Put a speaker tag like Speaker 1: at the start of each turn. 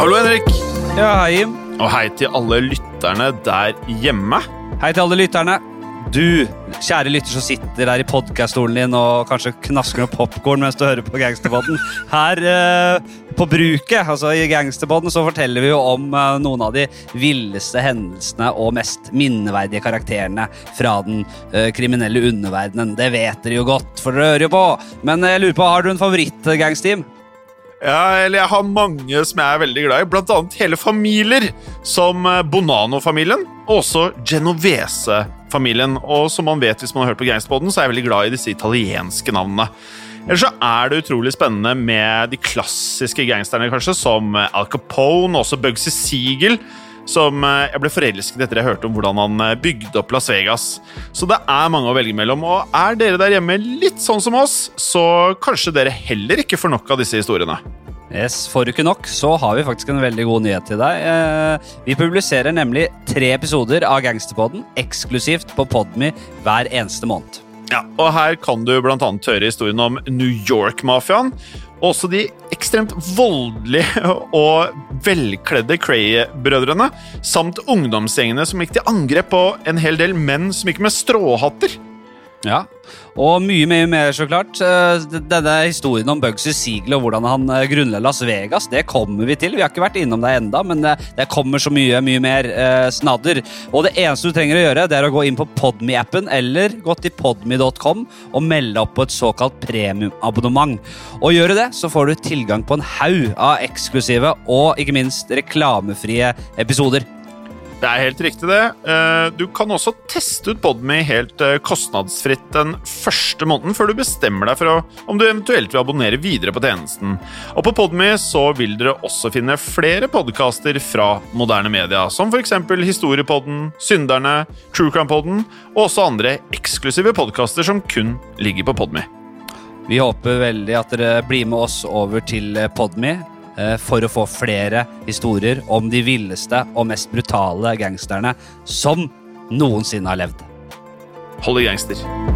Speaker 1: Henrik.
Speaker 2: Ja, hei, Jim.
Speaker 1: Og hei til alle lytterne der hjemme.
Speaker 2: Hei til alle lytterne. Du, kjære lytter som sitter der i podkaststolen din og kanskje knasker noe popkorn mens du hører på Gangsterbåten. Her eh, på bruket, altså i Gangsterbåten, så forteller vi jo om eh, noen av de villeste hendelsene og mest minneverdige karakterene fra den eh, kriminelle underverdenen. Det vet dere jo godt, for dere hører jo på. Men jeg lurer på, har du en favoritt-gangsteam?
Speaker 1: Ja, eller jeg har mange som jeg er veldig glad i, blant annet hele familier, som eh, Bonano-familien og også Genovese-familien. Og som man vet hvis man har hørt på Gangsterboden, så er jeg veldig glad i disse italienske navnene. Ellers så er det utrolig spennende med de klassiske gangsterne, kanskje, som Al Capone og også Bugsy Siegel. Som eh, jeg ble forelsket etter jeg hørte om hvordan han eh, bygde opp Las Vegas. Så det er mange å velge mellom. Og er dere der hjemme litt sånn som oss, så kanskje dere heller ikke får nok av disse historiene.
Speaker 2: Yes, Får du ikke nok, så har vi faktisk en veldig god nyhet til deg. Eh, vi publiserer nemlig tre episoder av Gangsterpodden eksklusivt på Podme hver eneste måned.
Speaker 1: Ja, og Her kan du bl.a. høre historien om New York-mafiaen. Og også de ekstremt voldelige og velkledde Cray-brødrene. Samt ungdomsgjengene som gikk til angrep på en hel del menn som gikk med stråhatter.
Speaker 2: Ja, og mye mye mer, så klart. Eh, Denne historien om Bugsy Siegel og hvordan han eh, grunnla Las Vegas, det kommer vi til. Vi har ikke vært innom det enda, men det, det kommer så mye mye mer eh, snadder. Og det eneste du trenger å gjøre, det er å gå inn på Podme-appen eller gå til podme.com og melde opp på et såkalt premiumabonnement. Og gjør du det, så får du tilgang på en haug av eksklusive og ikke minst reklamefrie episoder.
Speaker 1: Det er helt riktig, det. Eh, Du kan også teste ut Podme helt eh, kostnadsfritt den første måneden før du bestemmer deg for om du eventuelt vil abonnere videre på tjenesten. Og på Podme så vil dere også finne flere podkaster fra moderne media, som f.eks. Historiepodden, Synderne, Truecrime-podden og også andre eksklusive podkaster som kun ligger på Podme.
Speaker 2: Vi håper veldig at dere blir med oss over til Podme for å få flere historier om de villeste og mest brutale gangsterne som noensinne har levd.
Speaker 1: Hold i gangster.